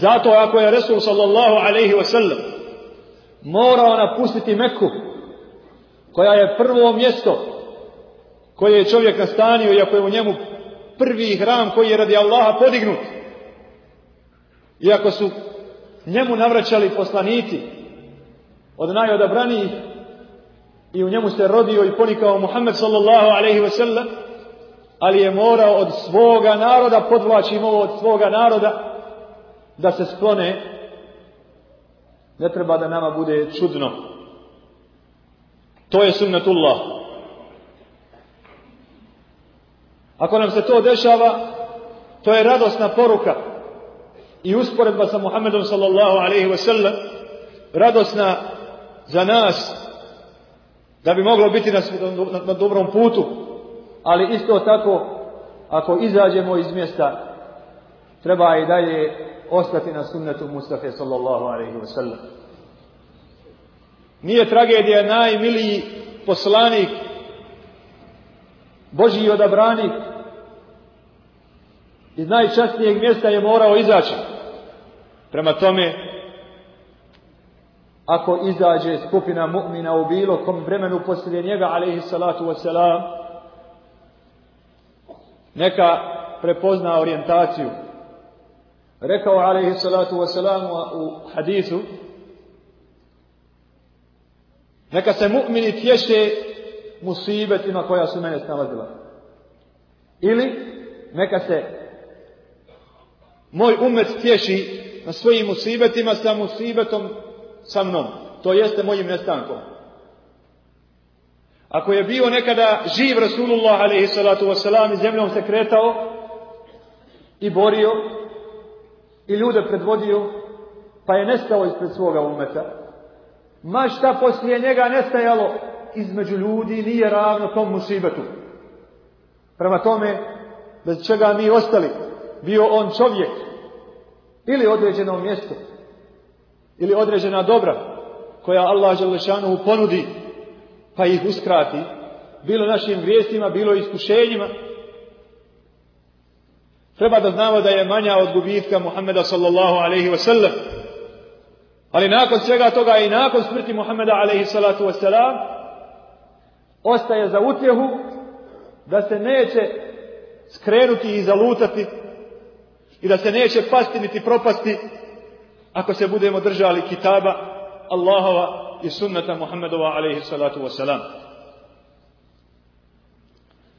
Zato ako je Resul sallallahu alaihi wa sallam morao napustiti Meku, koja je prvo mjesto koje je čovjek nastanio, iako je u njemu prvi hram koji je radi Allaha podignut, iako su njemu navraćali poslanici od najodabranijih i u njemu se rodio i ponikao Muhammed sallallahu alaihi wa sallam, ali je morao od svoga naroda, podvlačimo ovo od svoga naroda, da se sklone, ne treba da nama bude čudno. To je sunnetullah. Ako nam se to dešava, to je radosna poruka i usporedba sa Muhammedom sallallahu alaihi wa sallam, radosna za nas, da bi moglo biti na, na, na dobrom putu, ali isto tako, ako izađemo iz mjesta, treba i dalje ostati na sunnetu Mustafa sallallahu alaihi wa sallam. Nije tragedija najmiliji poslanik, Božji odabranik, iz najčastnijeg mjesta je morao izaći. Prema tome, ako izađe skupina mu'mina u bilo kom vremenu poslije njega, alaihi salatu wasalam, neka prepozna orijentaciju. Rekao, alaihi salatu wasalam, u hadisu, neka se mu'mini tješe musibetima koja su mene snalazila. Ili, neka se moj umet tješi na svojim musibetima sa musibetom sa mnom. To jeste mojim nestankom. Ako je bio nekada živ Rasulullah alaihi salatu wasalam i zemljom se kretao i borio i ljude predvodio pa je nestao ispred svoga umeta ma šta poslije njega nestajalo između ljudi nije ravno tom musibetu. Prema tome, bez čega mi ostali, bio on čovjek ili određeno mjesto ili određena dobra koja Allah Želešanu ponudi pa ih uskrati bilo našim grijesima, bilo iskušenjima treba da znamo da je manja od gubitka Muhammeda sallallahu alaihi wa sallam ali nakon svega toga i nakon smrti Muhammeda alaihi salatu wa sallam ostaje za utjehu da se neće skrenuti i zalutati i da se neće pasti niti propasti ako se budemo držali kitaba Allahova i sunnata Muhammedova alaihi salatu wasalam.